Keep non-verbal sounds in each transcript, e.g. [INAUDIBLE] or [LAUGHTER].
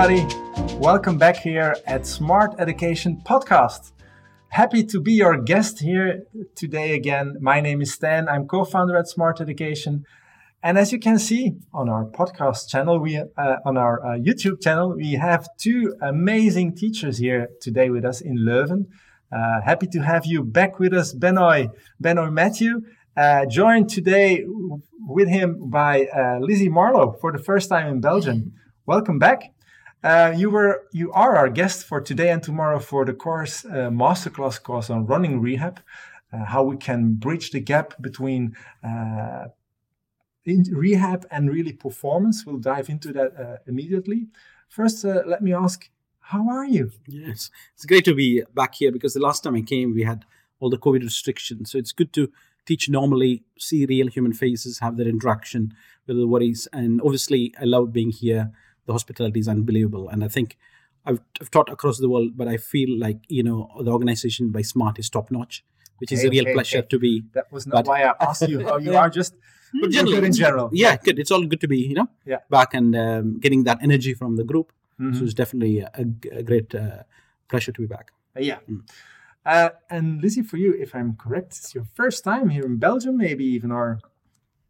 everybody. Welcome back here at Smart Education Podcast. Happy to be your guest here today again. My name is Stan. I'm co founder at Smart Education. And as you can see on our podcast channel, we uh, on our uh, YouTube channel, we have two amazing teachers here today with us in Leuven. Uh, happy to have you back with us, Benoy, Benoy Mathew, uh, joined today with him by uh, Lizzie Marlowe for the first time in Belgium. Welcome back. Uh, you were you are our guest for today and tomorrow for the course masterclass course on running rehab, how we can bridge the gap between in rehab and really performance. We'll dive into that uh, immediately. First, uh, let me ask, how are you? Yes, it's great to be back here because the last time I came, we had all the COVID restrictions. So it's good to teach normally, see real human faces, have that interaction with the worries. And obviously, I love being here. The hospitality is unbelievable. And I think I've, I've taught across the world, but I feel like, you know, the organization by Smart is top notch which is a real okay, pleasure okay. to be. That was not but, why I asked you how [LAUGHS] you are. Just but generally, in general. Yeah, good. It's all good to be, you know, yeah. back and um, getting that energy from the group. Mm-hmm. So it's definitely a, a great uh, pleasure to be back. Uh, yeah. Mm. Uh, and Lizzie, for you, if I'm correct, it's your first time here in Belgium, maybe even, or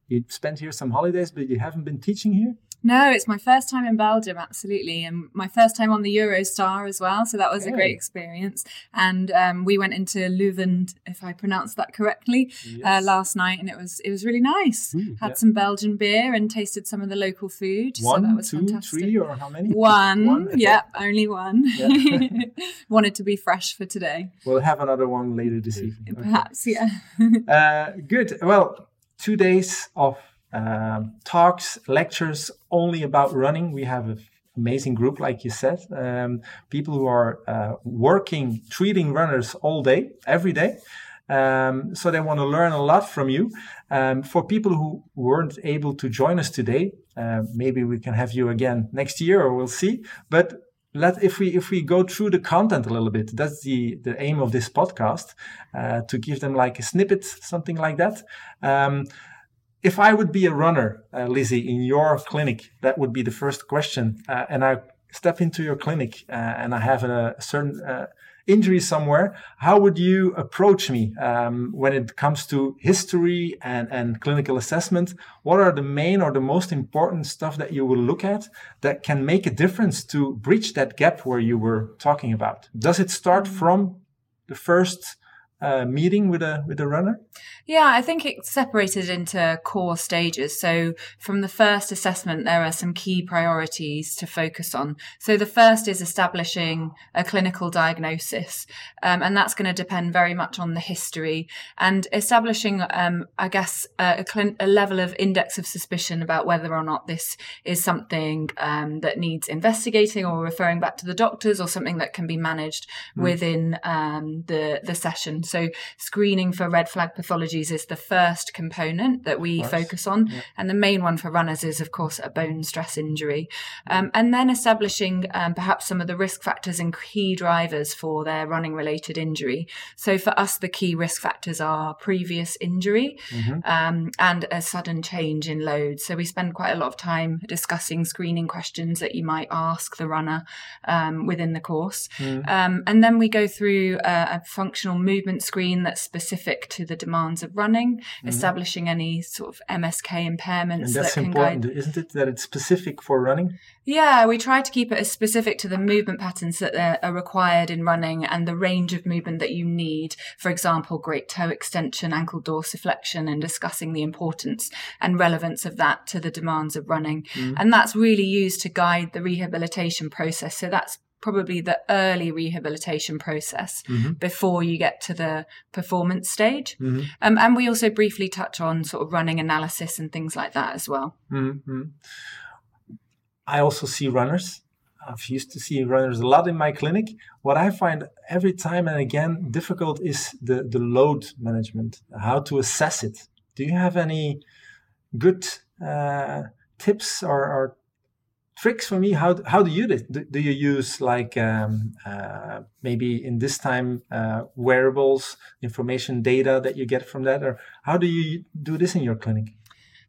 you spent here some holidays, but you haven't been teaching here. No, it's my first time in Belgium, absolutely, and my first time on the Eurostar as well. So that was a great experience. And um, we went into Leuven, if I pronounced that correctly, uh, yes. uh, last night, and it was it was really nice. Mm, Had yeah. some Belgian beer and tasted some of the local food. One, so that was two, fantastic. three, or how many? One. one yep, only one. Yeah. [LAUGHS] [LAUGHS] Wanted to be fresh for today. We'll have another one later this evening. Perhaps, okay. yeah. [LAUGHS] uh, good. Well, two days of um, talks, lectures only about running. We have an amazing group, like you said, um, people who are uh, working, treating runners all day, every day. Um, so they want to learn a lot from you. Um, for people who weren't able to join us today, uh, maybe we can have you again next year, or we'll see. But let if we if we go through the content a little bit, that's the the aim of this podcast, uh, to give them like a snippet, something like that. Um, if I would be a runner, uh, Lizzie, in your clinic, that would be the first question. Uh, and I step into your clinic uh, and I have a, a certain uh, injury somewhere, how would you approach me um, when it comes to history and, and clinical assessment? What are the main or the most important stuff that you will look at that can make a difference to bridge that gap where you were talking about? Does it start from the first uh, meeting with a with a runner? Yeah, I think it's separated into core stages. So from the first assessment, there are some key priorities to focus on. So the first is establishing a clinical diagnosis, um, and that's going to depend very much on the history and establishing, um, I guess, a, a, a, level of index of suspicion about whether or not this is something um, that needs investigating or referring back to the doctors or something that can be managed mm. within um, the the session. So screening for red flag pathologies is the first component that we focus on. Yeah. And the main one for runners is, of course, a bone stress injury. Um, and then establishing um, perhaps some of the risk factors and key drivers for their running related injury. So for us, the key risk factors are previous injury mm-hmm. um, and a sudden change in load. So we spend quite a lot of time discussing screening questions that you might ask the runner um, within the course. Mm. and then we go through a, a functional movement screen that's specific to the demands of running, mm-hmm. establishing any sort of MSK impairments. And that's that important, guide... isn't it? That it's specific for running? Yeah, we try to keep it as specific to the movement patterns that are required in running and the range of movement that you need. For example, great toe extension, ankle dorsiflexion, and discussing the importance and relevance of that to the demands of running. Mm-hmm. And that's really used to guide the rehabilitation process. So that's probably the early rehabilitation process mm-hmm. before you get to the performance stage. Mm-hmm. Um, and we also briefly touch on sort of running analysis and things like that as well. Mm-hmm. I also see runners. I've used to see runners a lot in my clinic. What I find every time and again difficult is the, the load management, how to assess it. Do you have any good uh, tips or, or tricks for me how how do you do, do you use like um, uh, maybe in this time uh, wearables information data that you get from that or how do you do this in your clinic?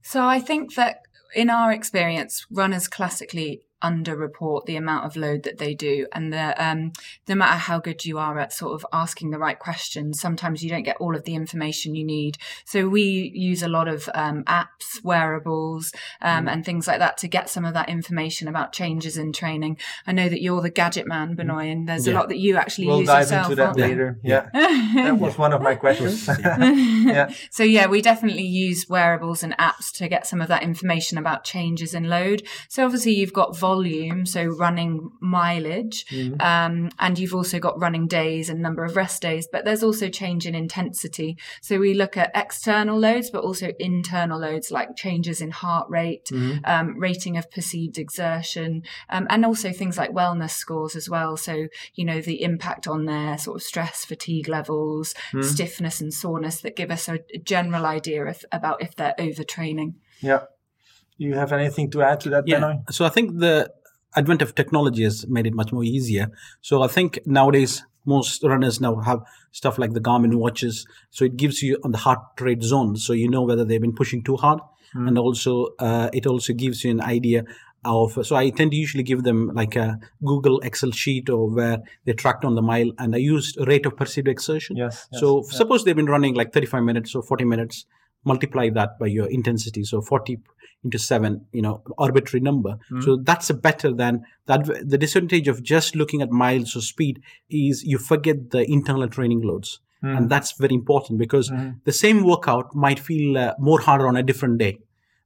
So i think that in our experience runners classically underreport the amount of load that they do, and the um, no matter how good you are at sort of asking the right questions, sometimes you don't get all of the information you need. So we use a lot of um, apps, wearables, um, mm. and things like that to get some of that information about changes in training. I know that you're the gadget man, mm. Benoy, and there's yeah. a lot that you actually we'll use dive yourself. into that later. Yeah, [LAUGHS] that was one of my [LAUGHS] questions. [LAUGHS] yeah. So yeah, we definitely use wearables and apps to get some of that information about changes in load. So obviously you've got volume, so running mileage, mm-hmm. um, and you've also got running days and number of rest days. But there's also change in intensity. So we look at external loads, but also internal loads like changes in heart rate, mm-hmm. um, rating of perceived exertion, um, and also things like wellness scores as well. So you know the impact on their sort of stress, fatigue levels, mm-hmm. stiffness, and soreness that give us a general idea of, about if they're overtraining. Yeah. You have anything to add to that, yeah. So I think the advent of technology has made it much more easier. So I think nowadays most runners now have stuff like the Garmin watches. So it gives you on the heart rate zone, so you know whether they've been pushing too hard, mm. and also uh, it also gives you an idea of. So I tend to usually give them like a Google Excel sheet or where they tracked on the mile, and I used rate of perceived exertion. Yes. yes so yeah. suppose they've been running like 35 minutes or 40 minutes multiply that by your intensity so 40 into 7 you know arbitrary number mm. so that's a better than that the disadvantage of just looking at miles or speed is you forget the internal training loads mm. and that's very important because mm. the same workout might feel uh, more harder on a different day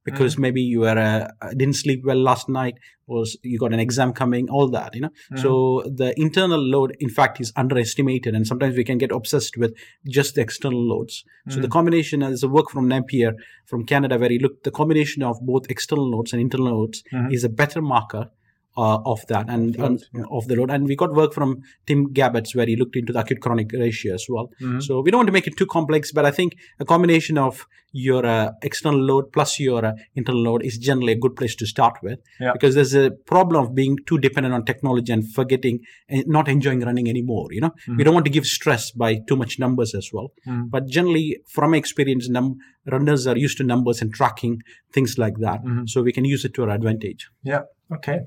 because mm. maybe you were uh, didn't sleep well last night or you got an exam coming all that you know mm. so the internal load in fact is underestimated and sometimes we can get obsessed with just the external loads mm. so the mm. combination as a work from napier from canada where he looked the combination of both external loads and internal loads mm-hmm. is a better marker uh, of that and, and yeah. of the load. And we got work from Tim Gabbett's where he looked into the acute chronic ratio as well. Mm-hmm. So we don't want to make it too complex, but I think a combination of your uh, external load plus your uh, internal load is generally a good place to start with yeah. because there's a problem of being too dependent on technology and forgetting and not enjoying running anymore. You know, mm-hmm. we don't want to give stress by too much numbers as well. Mm-hmm. But generally, from experience, num- runners are used to numbers and tracking things like that, mm-hmm. so we can use it to our advantage. Yeah. Okay.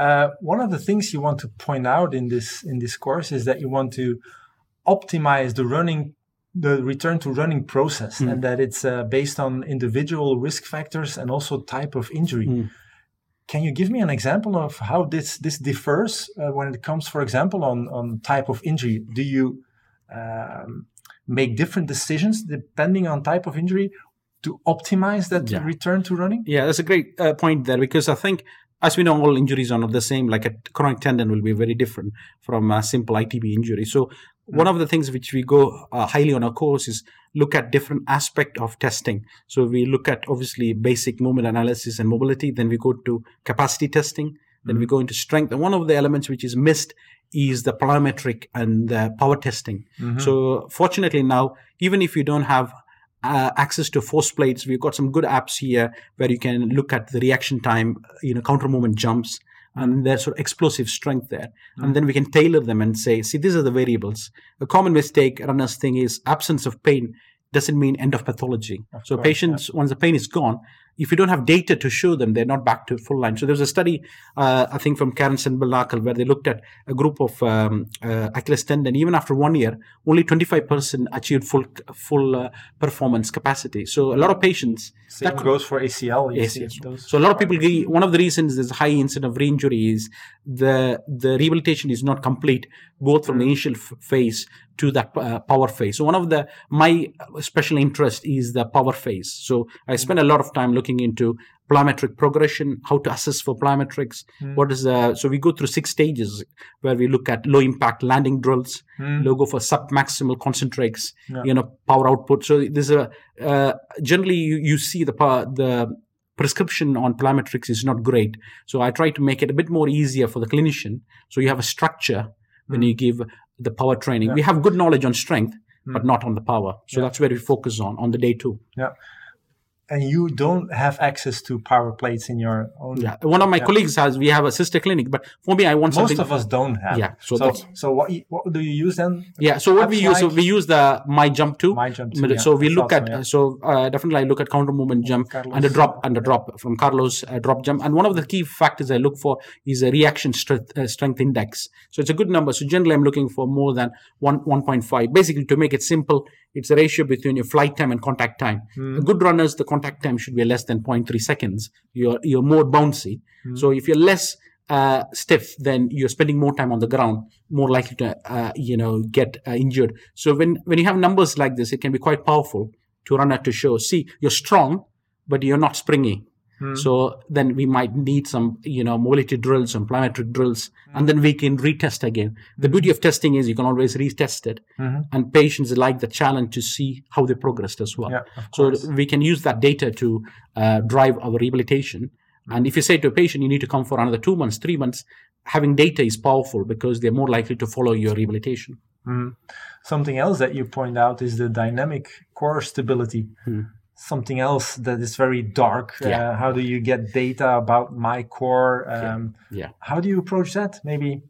Uh, one of the things you want to point out in this in this course is that you want to optimize the running the return to running process mm. and that it's uh, based on individual risk factors and also type of injury mm. can you give me an example of how this this differs uh, when it comes for example on on type of injury do you um, make different decisions depending on type of injury to optimize that yeah. return to running yeah that's a great uh, point there because i think as we know, all injuries are not the same. Like a chronic tendon will be very different from a simple ITB injury. So mm-hmm. one of the things which we go uh, highly on our course is look at different aspect of testing. So we look at obviously basic movement analysis and mobility. Then we go to capacity testing. Then mm-hmm. we go into strength. And one of the elements which is missed is the plyometric and the power testing. Mm-hmm. So fortunately now, even if you don't have uh, access to force plates. We've got some good apps here where you can look at the reaction time, you know, counter movement jumps, and there's sort of explosive strength there. Mm-hmm. And then we can tailor them and say, see, these are the variables. A common mistake runners think is absence of pain doesn't mean end of pathology. Of so course, patients, yeah. once the pain is gone, if you don't have data to show them, they're not back to full line. So there's a study, uh, I think, from Karin Silbernagel where they looked at a group of um, uh, Achilles tendon. Even after one year, only 25% achieved full full uh, performance capacity. So a lot of patients. Same that goes for ACL. ACL. So a lot of people, one of the reasons there's high incidence of re-injury is the the rehabilitation is not complete, both from the mm. initial f- phase to that uh, power phase. So one of the my special interest is the power phase. So I spend a lot of time looking into plyometric progression, how to assess for plyometrics. Mm. What is the so we go through six stages where we look at low impact landing drills, mm. logo for sub maximal concentrates, yeah. you know, power output. So there's a uh, generally you, you see the power, the prescription on plyometrics is not great. So I try to make it a bit more easier for the clinician. So you have a structure. When you give the power training. Yeah. We have good knowledge on strength, but hmm. not on the power. So yeah. that's where we focus on on the day two. Yeah and you don't have access to power plates in your own. Yeah, one of my Yeah. colleagues has. We have a sister clinic, but for me, I want Most something. of us don't have. Yeah, so So, so, what what do you use then? Yeah, so what we use, so we use the My Jump 2. My jump. too, But- yeah. So we look thought at so, yeah. so uh, definitely I look at counter movement jump Carlos. and a drop and a drop from Carlos uh, drop jump and one of the key factors I look for is a reactive strength uh, strength index. So it's a good number. So generally I'm looking for more than one one point five. Basically to make it simple, it's a ratio between your flight time and contact time. A good runners the contact time should be less than 0.3 seconds. You're you're more bouncy. Hmm. So if you're less uh, stiff, then you're spending more time on the ground, more likely to uh, you know get uh, injured. So when when you have numbers like this, it can be quite powerful to run at to show. See, you're strong, but you're not springy. Hmm. So then we might need some you know mobility drills, some plyometric drills, and then we can retest again. The beauty of testing is you can always retest it, Mhm. and patients like the challenge to see how they progressed as well. Yeah, So course. we can use that data to uh, drive our rehabilitation. And if you say to a patient, you need to come for another two months, three months, having data is powerful because they're more likely to follow your rehabilitation. Mhm. Something else that you point out is the dynamic core stability. Hmm. Something else that is very dark. Yeah. Uh, how do you get data about my core? Um, Yeah. How do you approach that? Maybe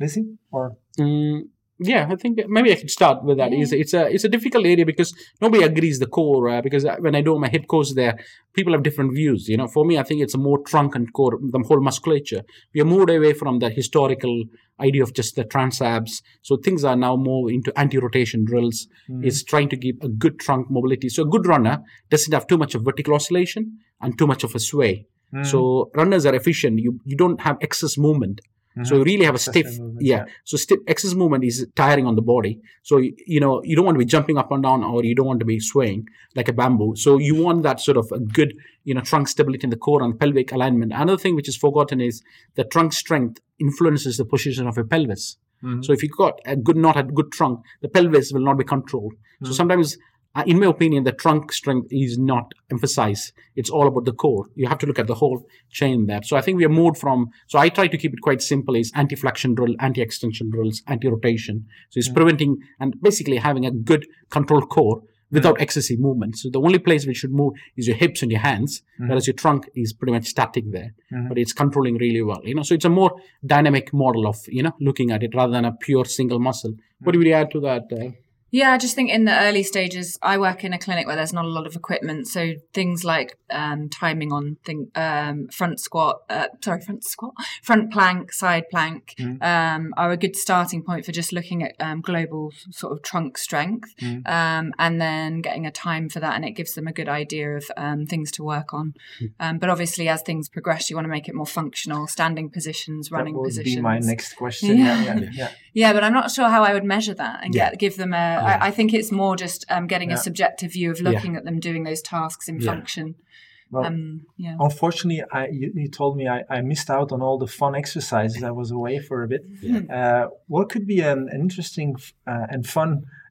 Lizzie or Mm, yeah, I think maybe I could start with that. It's, it's a it's a difficult area because nobody agrees the core. Uh, because uh, when I do my hip course there, people have different views. You know, for me, I think it's a more trunk and core, the whole musculature. We are moved away from the historical idea of just the transabs. So things are now more into anti-rotation drills. Hmm. It's trying to give a good trunk mobility. So a good runner doesn't have too much of vertical oscillation and too much of a sway. Hmm. So runners are efficient. You you don't have excess movement. Mm-hmm. So you really have a stiff, movement, yeah. yeah. So stiff excess movement is tiring on the body. So you, you know you don't want to be jumping up and down, or you don't want to be swaying like a bamboo. So you want that sort of a good, you know, trunk stability in the core and pelvic alignment. Another thing which is forgotten is the trunk strength influences the position of your pelvis. Mm-hmm. So if you've got a good not a good trunk, the pelvis will not be controlled. So mm-hmm. sometimes, Uh, in my opinion, the trunk strength is not emphasized. It's all about the core. You have to look at the whole chain there. So I think we are moved from. So I try to keep it quite simple: is anti-flexion drill, anti-extension drills, anti-rotation. So it's hmm. preventing and basically having a good controlled core hmm. without excessive movement. So the only place which should move is your hips and your hands, hmm. whereas your trunk is pretty much static there, but it's controlling really well. You know, so it's a more dynamic model of you know looking at it rather than a pure single muscle. What would you add to that? Uh, Yeah, I just think in the early stages, I work in a clinic where there's not a lot of equipment, so things like um, timing on thing, um, front squat, uh, sorry, front squat, [LAUGHS] front plank, side plank, um, are a good starting point for just looking at um, global sort of trunk strength, um, and then getting a time for that, and it gives them a good idea of um, things to work on. Um, but obviously, as things progress, you want to make it more functional, standing positions, running that would positions. be my next question. [LAUGHS] Yeah, Yeah. yeah, yeah. Yeah, but I'm not sure how I would measure that and Yeah. get give them a. I Yeah. I think it's more just um, getting Yeah. a subjective view of looking at them doing those tasks in function. Well, Um, yeah. Unfortunately, I you, you told me I, I missed out on all the fun exercises. I was away for a bit. Uh, what could be an, an interesting uh, and fun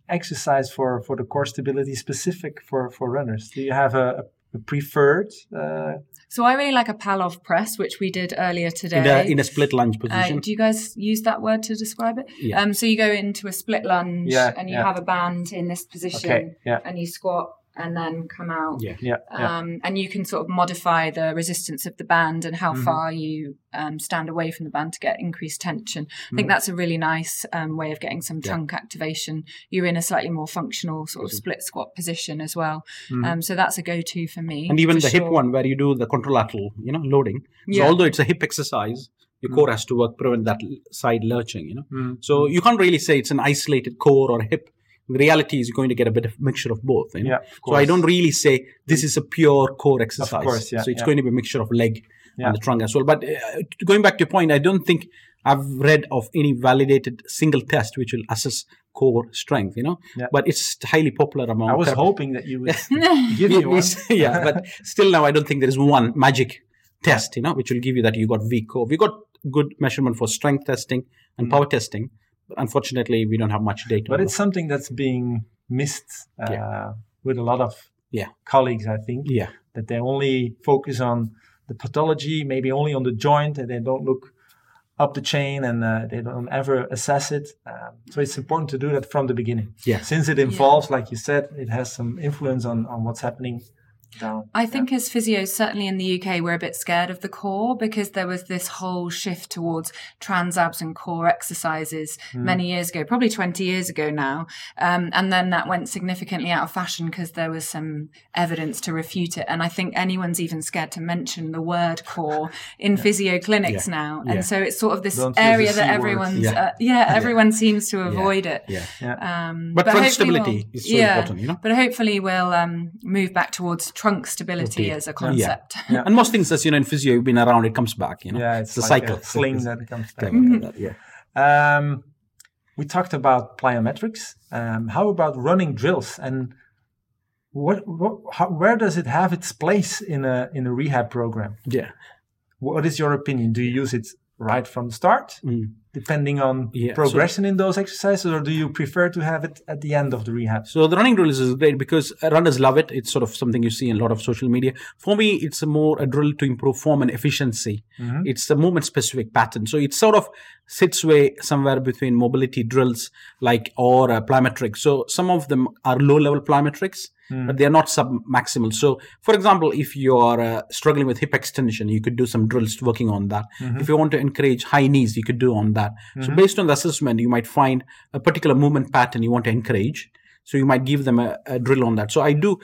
exercise for, for the core stability specific for, for runners? Do you have a, a preferred? Uh, So I really like a Pallof press, which we did earlier today. in a in a split lunge Uh, position. do you guys use that word to describe it? Yeah. Um, so you go into a split lunge Yeah, and you yeah. have a band in this position okay, yeah, and you squat and then come out. yeah. yeah, yeah. Um, and you can sort of modify the resistance of the band and how Mhm. far you um, stand away from the band to get increased tension. I think Mhm. that's a really nice um, way of getting some Yeah. trunk activation. You're in a slightly more functional sort of Mhm. split squat position as well. Mhm. Um, so that's a go-to for me. and even for the hip one where you do the contralateral, you know, loading. So Yeah. although it's a hip exercise, your Mm. core has to work prevent that side lurching. You know, Mm. so you can't really say it's an isolated core or hip. The reality is you're going to get a bit of mixture of both. You know? yeah, of So I don't really say this is a pure core exercise. Of course, yeah, so it's yeah. going to be a mixture of leg Yeah. and the trunk as well. But uh, going back to your point, I don't think I've read of any validated single test which will assess core strength. You know, Yeah. but it's highly popular among. I was therapists. hoping that you would [LAUGHS] give me one. [LAUGHS] yeah, but still now I don't think there is one magic test, you know, which will give you that you got weak core. We got good measurement for strength testing and Mm. power testing. But unfortunately, we don't have much data. but it's something that's being missed uh, Yeah. with a lot of Yeah. colleagues, I think. yeah, that they only focus on the pathology, maybe only on the joint, and they don't look up the chain and uh, they don't ever assess it. Um, so it's important to do that from the beginning. Yeah. Since it involves, like you said, it has some influence on, on what's happening down. I think as physios, certainly in the UK, we're a bit scared of the core because there was this whole shift towards trans abs and core exercises Hmm. many years ago, probably 20 years ago now. Um, and then that went significantly out of fashion because there was some evidence to refute it. And I think anyone's even scared to mention the word core in physio clinics now. And Yeah. so it's sort of this Don't area that everyone's, Yeah. uh, yeah, everyone seems to avoid it. Yeah. Um, But, hopefully stability we'll- is so important, you know. But hopefully we'll um, move back towards trunk stability Okay. as a concept. Yeah. And most things, as you know, in physio, you've been around, it comes back. You know, Yeah, it's a like cycle. a sling that comes back. Kind of like that, yeah. Um, we talked about plyometrics. Um, how about running drills and what, what how, where does it have its place in a in a rehab program? Yeah. What is your opinion? Do you use it right from the start, Mm. Depending on Yeah, so- progression in those exercises, or do you prefer to have it at the end of the rehab? So the running drill is great because runners love it. It's sort of something you see in a lot of social media. For me, it's a more a drill to improve form and efficiency. Mm-hmm. It's a movement specific pattern. So it sort of sits way somewhere between mobility drills like or uh, plyometrics. So some of them are low level plyometrics, but they are not sub maximal. So for example, if you are uh, struggling with hip extension, you could do some drills working on that. If you want to encourage high knees, you could do on that. So mm-hmm. based on the assessment, you might find a particular movement pattern you want to encourage. So you might give them a, a drill on that. So I do,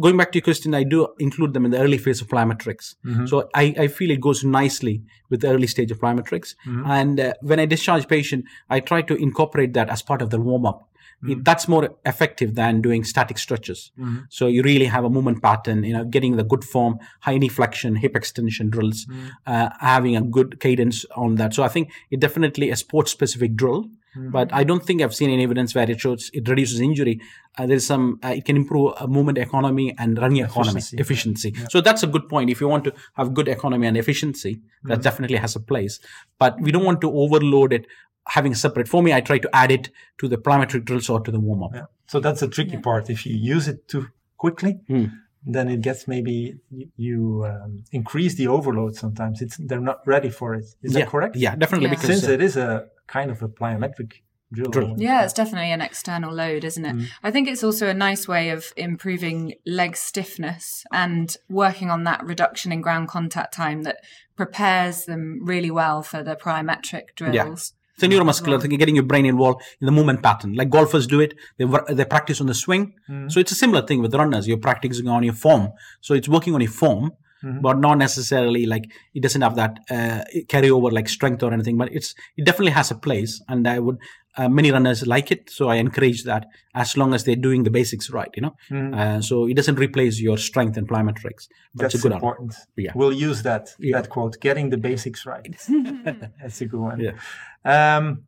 going back to your question, I do include them in the early phase of plyometrics. Mm-hmm. So I, I feel it goes nicely with the early stage of plyometrics. Mm-hmm. And uh, when I discharge patient, I try to incorporate that as part of the warm up. It, that's more effective than doing static stretches. So you really have a movement pattern, you know, getting the good form, high knee flexion, hip extension drills, uh, having a good cadence on that. So I think it definitely a sports specific drill. But I don't think I've seen any evidence where it shows it reduces injury. Uh, there is some, uh, it can improve uh, movement economy and running economy, Efficiency, efficiency. So that's a good point. If you want to have good economy and efficiency, that definitely has a place. But we don't want to overload it having separate. For me, I try to add it to the plyometric drills or to the warm up. Yeah. So that's the tricky part. If you use it too quickly, Hmm. then it gets maybe you um, increase the overload. Sometimes it's they're not ready for it. Is yeah, that correct? Yeah, definitely. Yeah. Because Since uh, it is a kind of a plyometric drill. Drill. Yeah, it's definitely an external load, isn't Mm. it? I think it's also a nice way of improving leg stiffness and working on that reduction in ground contact time that prepares them really well for the plyometric drills. It's a neuromuscular thing, getting your brain involved in the movement pattern. Like golfers do it, they they practice on the swing. Mm. So it's a similar thing with runners. You're practicing on your form. So it's working on your form, but not necessarily like it doesn't have that uh, carry over like strength or anything. But it's it definitely has a place, and I would uh, many runners like it. So I encourage that as long as they're doing the basics right. You know, uh, so it doesn't replace your strength and plyometrics. But That's it's a good one. important. Yeah. We'll use that Yeah. that quote, getting the basics right. [LAUGHS] That's a good one. Yeah. Um,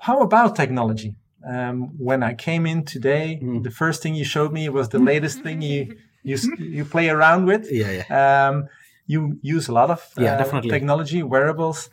how about technology? Um, when I came in today, Mm. the first thing you showed me was the latest thing you [LAUGHS] you you play around with. Yeah, yeah. Um, you use a lot of Yeah, uh, definitely. technology, wearables.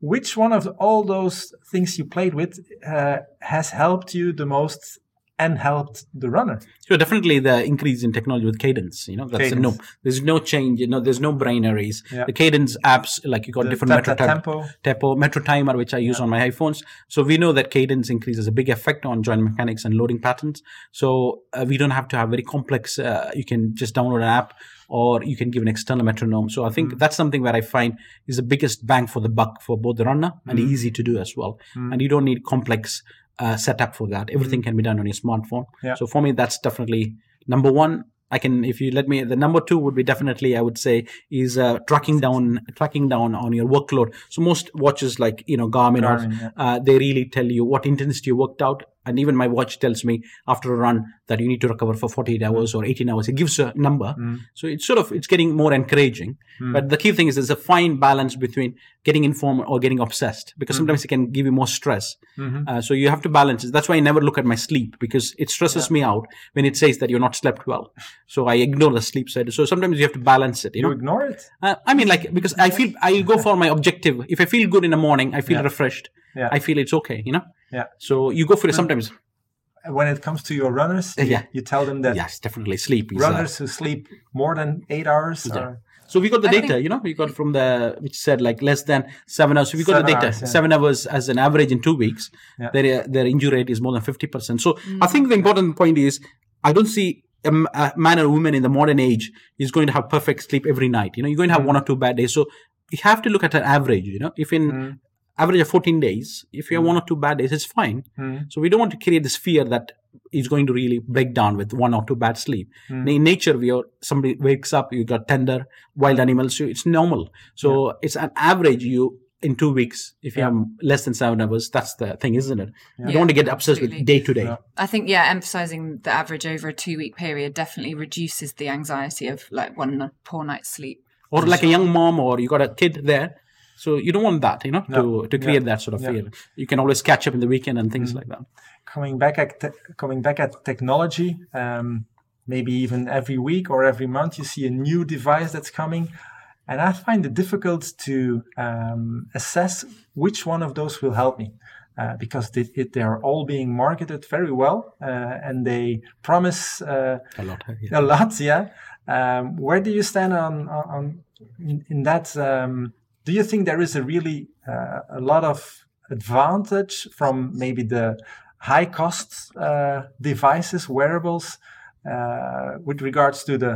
Which one of all those things you played with uh, has helped you the most and helped the runner? So definitely the increase in technology with cadence, you know, that's a no. There's no change, you know, there's no brainaries. Yeah. The cadence apps, like you got The different metro tempo. tempo, metro timer, which I use on my iPhones. So we know that cadence increases a big effect on joint mechanics and loading patterns. So uh, we don't have to have very complex. Uh, you can just download an app, or you can give an external metronome. So I think Mm. that's something where I find is the biggest bang for the buck for both the runner and Mm. easy to do as well. And you don't need complex uh, setup for that. Everything can be done on your smartphone. Yeah. So for me, that's definitely number one. I can, if you let me, the number two would be definitely, I would say, is uh, tracking down, tracking down on your workload. So most watches like you know Garmin, Garmin, or yeah. uh, they really tell you what intensity you worked out, and even my watch tells me after a run that you need to recover for 48 hours or 18 hours. It gives a number, Mm. so it's sort of it's getting more encouraging. But the key thing is there's a fine balance between getting informed or getting obsessed because sometimes it can give you more stress. Mm-hmm. Uh, so you have to balance it. That's why I never look at my sleep because it stresses me out when it says that you're not slept well. So I ignore the sleep side. So sometimes you have to balance it. You You know, ignore it. uh, I mean, like because I feel I go for my objective. If I feel good in the morning, I feel Yeah. refreshed. Yeah. I feel it's okay. You know. Yeah. So you go for it sometimes. When it comes to your runners, you, Yeah. you tell them that Yes, definitely sleep is. uh, runners who sleep more than eight hours are so we got the I data, think- you know, we got from the which said like less than seven hours. So we got the data, hours, yeah. seven hours as an average in two weeks. Yeah. Their their injury rate is more than fifty percent. So I think the important point is I don't see a man or woman in the modern age is going to have perfect sleep every night. You know, you're going to have one or two bad days. So you have to look at an average. You know, if in Mm. Average of 14 days, if you have one or two bad days, it's fine. Mm. So we don't want to create this fear that is going to really break down with one or two bad sleep. Mm. In nature, we are somebody wakes up, you got tender wild animals, so it's normal. So it's an average. You in two weeks, if you Yeah. have less than seven hours, that's the thing, isn't it? You don't want to get obsessed absolutely. with day to day. I think yeah, emphasizing the average over a two week period definitely reduces the anxiety of like one poor night's sleep. Or like a young mom, or you got a kid there. So you don't want that, you know, No. to, to create that sort of Yeah. fear. You can always catch up in the weekend and things Mhm. like that. coming back at te- coming back at technology um, maybe even every week or every month you see a new device that's coming and i find it difficult to um, assess which one of those will help me uh, because they, it, they are all being marketed very well uh, and they promise uh, A lot. Yeah. a lot yeah um, where do you stand on, on, on in, in that um, do you think there is a really uh, a lot of advantage from maybe the high cost uh, devices wearables uh, with regards to the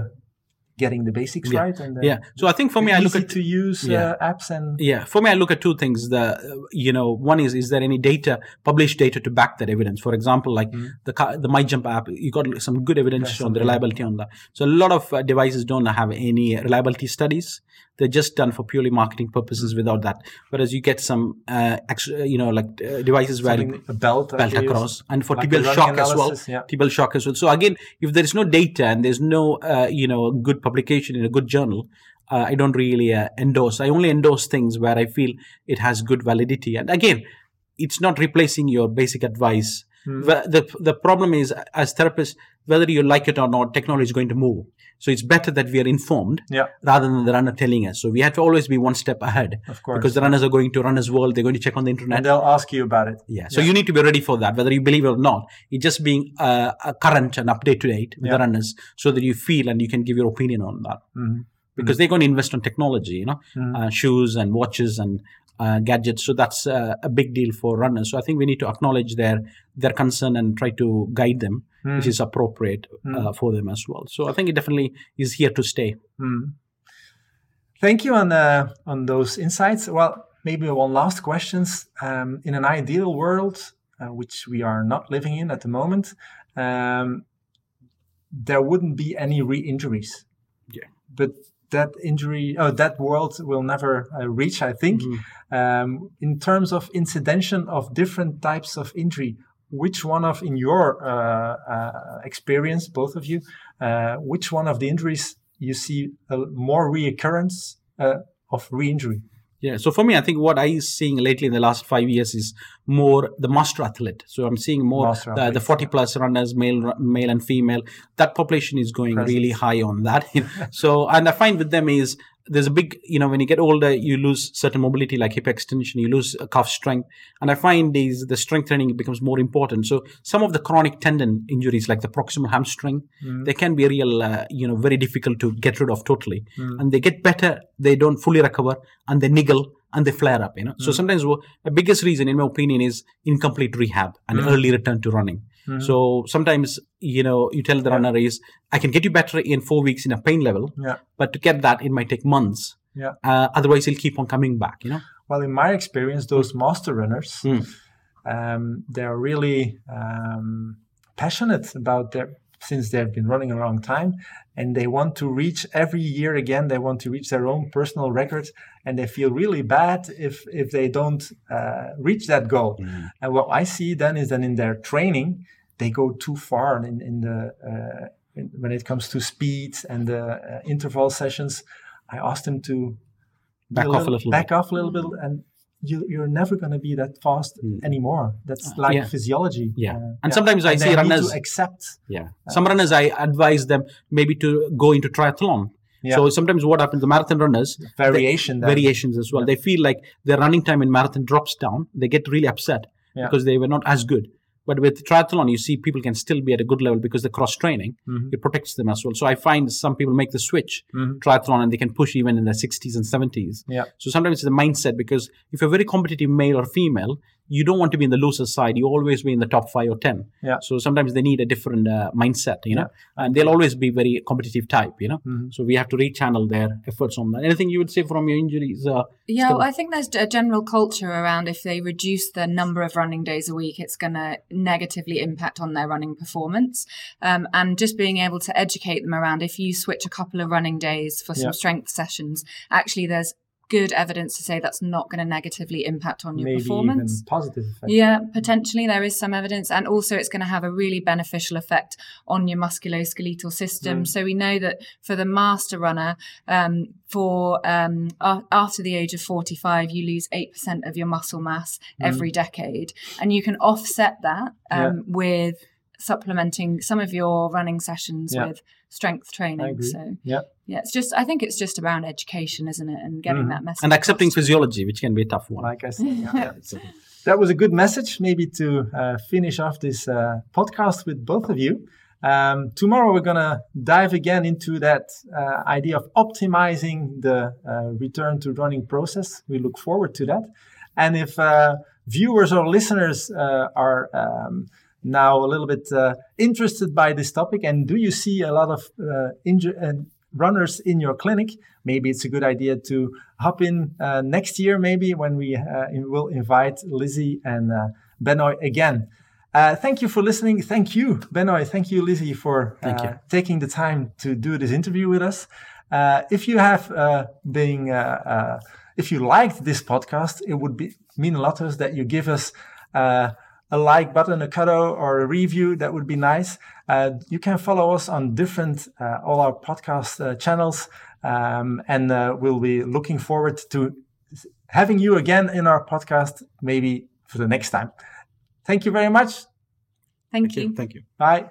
getting the basics Yeah. right and Yeah. So I think for me, I look at to use Yeah. uh, apps and Yeah, for me, I look at two things. The you know, one is is there any data, published data to back that evidence? For example, like Mhm. the the MyJump app, you got some good evidence Yes, on the yeah. reliability on that. So a lot of uh, devices don't have any reliability studies. They're just done for purely marketing purposes without that. Whereas you get some, uh, extra, you know, like uh, devices where a belt, belt you use, across. And for like tibial shock as well. analysis, yeah. tibial shock as well. So again if there is no data and there's no uh, you know good publication in a good journal uh, i don't really uh, endorse. I only endorse things where i feel it has good validity. And again it's not replacing your basic advice. Hmm. the, the the problem is as therapists whether you like it or not technology is going to move so it's better that we are informed yeah rather than the runner telling us so we have to always be one step ahead of course because the runners are going to runner's world they're going to check on the internet and they'll ask you about it yeah. So you need to be ready for that, whether you believe it or not. It's just being uh, uh, current and up to date with Yeah. the runners, so that you feel and you can give your opinion on that. Mhm. Because they're going to invest on technology, you know, Mhm. uh, shoes and watches and uh, gadgets. So that's uh, a big deal for runners. So I think we need to acknowledge their their concern and try to guide them, which Mm. is appropriate uh, Mm. for them as well. So I think it definitely is here to stay. Mm. Thank you on uh, on those insights. Well, maybe one last questions. Um, in an ideal world, uh, which we are not living in at the moment, um, there wouldn't be any re-injuries. Yeah. But that injury, oh, that world will never uh, reach. I think. Mhm. Um, in terms of incidentation of different types of injury, which one of, in your uh, uh, experience, both of you, uh, which one of the injuries you see a more reoccurrence uh, of re-injury? Yeah. So for me, I think what I is seeing lately in the last five years is more the master athlete. So I'm seeing more the, the 40 plus runners, male, male and female. That population is going Presence. really high on that. [LAUGHS] so and I find with them is there's a big, you know, when you get older, you lose certain mobility like hip extension, you lose calf strength, and I find these the strength training becomes more important. So some of the chronic tendon injuries like the proximal hamstring, Mm. they can be real, uh, you know, very difficult to get rid of totally Mm. and they get better they don't fully recover and they niggle and they flare up you know so Mm. sometimes wo- the biggest reason in my opinion is incomplete rehab and Mm. early return to running Mm. so sometimes you know you tell the Yeah. runner is i can get you better in four weeks in a pain level Yeah. but to get that it might take months Yeah. uh, otherwise he'll keep on coming back you know Well, in my experience, those master runners, Mm. um, they're really um, passionate about their since they've been running a long time, and they want to reach every year again. They want to reach their own personal records, and they feel really bad if if they don't uh, reach that goal. And what I see then is that in their training, they go too far in, in the uh, in, when it comes to speed and the uh, interval sessions. I asked them to Back be off a little back off a little bit, and you, you're never going to be that fast Mm. anymore. That's like yeah. physiology. Yeah. Uh, And sometimes I And see they need runners- to accept. yeah some runners i advise them maybe to go into triathlon Yeah. so sometimes what happens the marathon runners variation. then. variations as well. Yeah. They feel like their running time in marathon drops down. They get really upset Yeah. because they were not as good. But with triathlon, you see people can still be at a good level because the cross training Mhm. it protects them as well. So I find some people make the switch Mhm. triathlon and they can push even in their 60s and 70s. Yeah. So sometimes it's the mindset because if you're a very competitive male or female, you don't want to be in the loser side. You always be in the top five or ten. Yeah. So sometimes they need a different uh, mindset, you know, yeah. and they'll always be very competitive type, you know. Mhm. So we have to rechannel their efforts on that. Anything you would say from your injuries? Uh, Yeah, well, I think there's a general culture around if they reduce the number of running days a week, it's going to negatively impact on their running performance. Um, and just being able to educate them around if you switch a couple of running days for some Yeah. strength sessions, actually, there's good evidence to say that's not going to negatively impact on your Maybe performance. even positive effect. Yeah, potentially there is some evidence, and also it's going to have a really beneficial effect on your musculoskeletal system. Mm. So we know that for the master runner, um, for um, after the age of forty-five, you lose eight percent of your muscle mass Mm. every decade, and you can offset that um, with supplementing some of your running sessions Yeah. with strength training. So Yeah. yeah, it's just I think it's just around education, isn't it, and getting Mhm. that message and accepting across. physiology, which can be a tough one. Like I said, yeah, [LAUGHS] yeah. So that was a good message, maybe to uh, finish off this uh, podcast with both of you. Um, tomorrow we're gonna dive again into that uh, idea of optimizing the uh, return to running process. We look forward to that. And if uh, viewers or listeners uh, are um, now a little bit uh, interested by this topic, and do you see a lot of uh, inju- uh, runners in your clinic? Maybe it's a good idea to hop in uh, next year, maybe when we uh, will invite Lizzie and uh, Benoy again. Uh, thank you for listening. Thank you, Benoy. Thank you, Lizzie, for you. taking the time to do this interview with us. Uh, if you have uh, been, uh, uh, if you liked this podcast, it would be mean a lot to us that you give us uh, a like button, a cuddle, or a review. That would be nice. Uh, you can follow us on different uh, all our podcast uh, channels, um, and uh, we'll be looking forward to having you again in our podcast, maybe for the next time. Thank you very much. Thank Thank you. you. Thank you. Bye.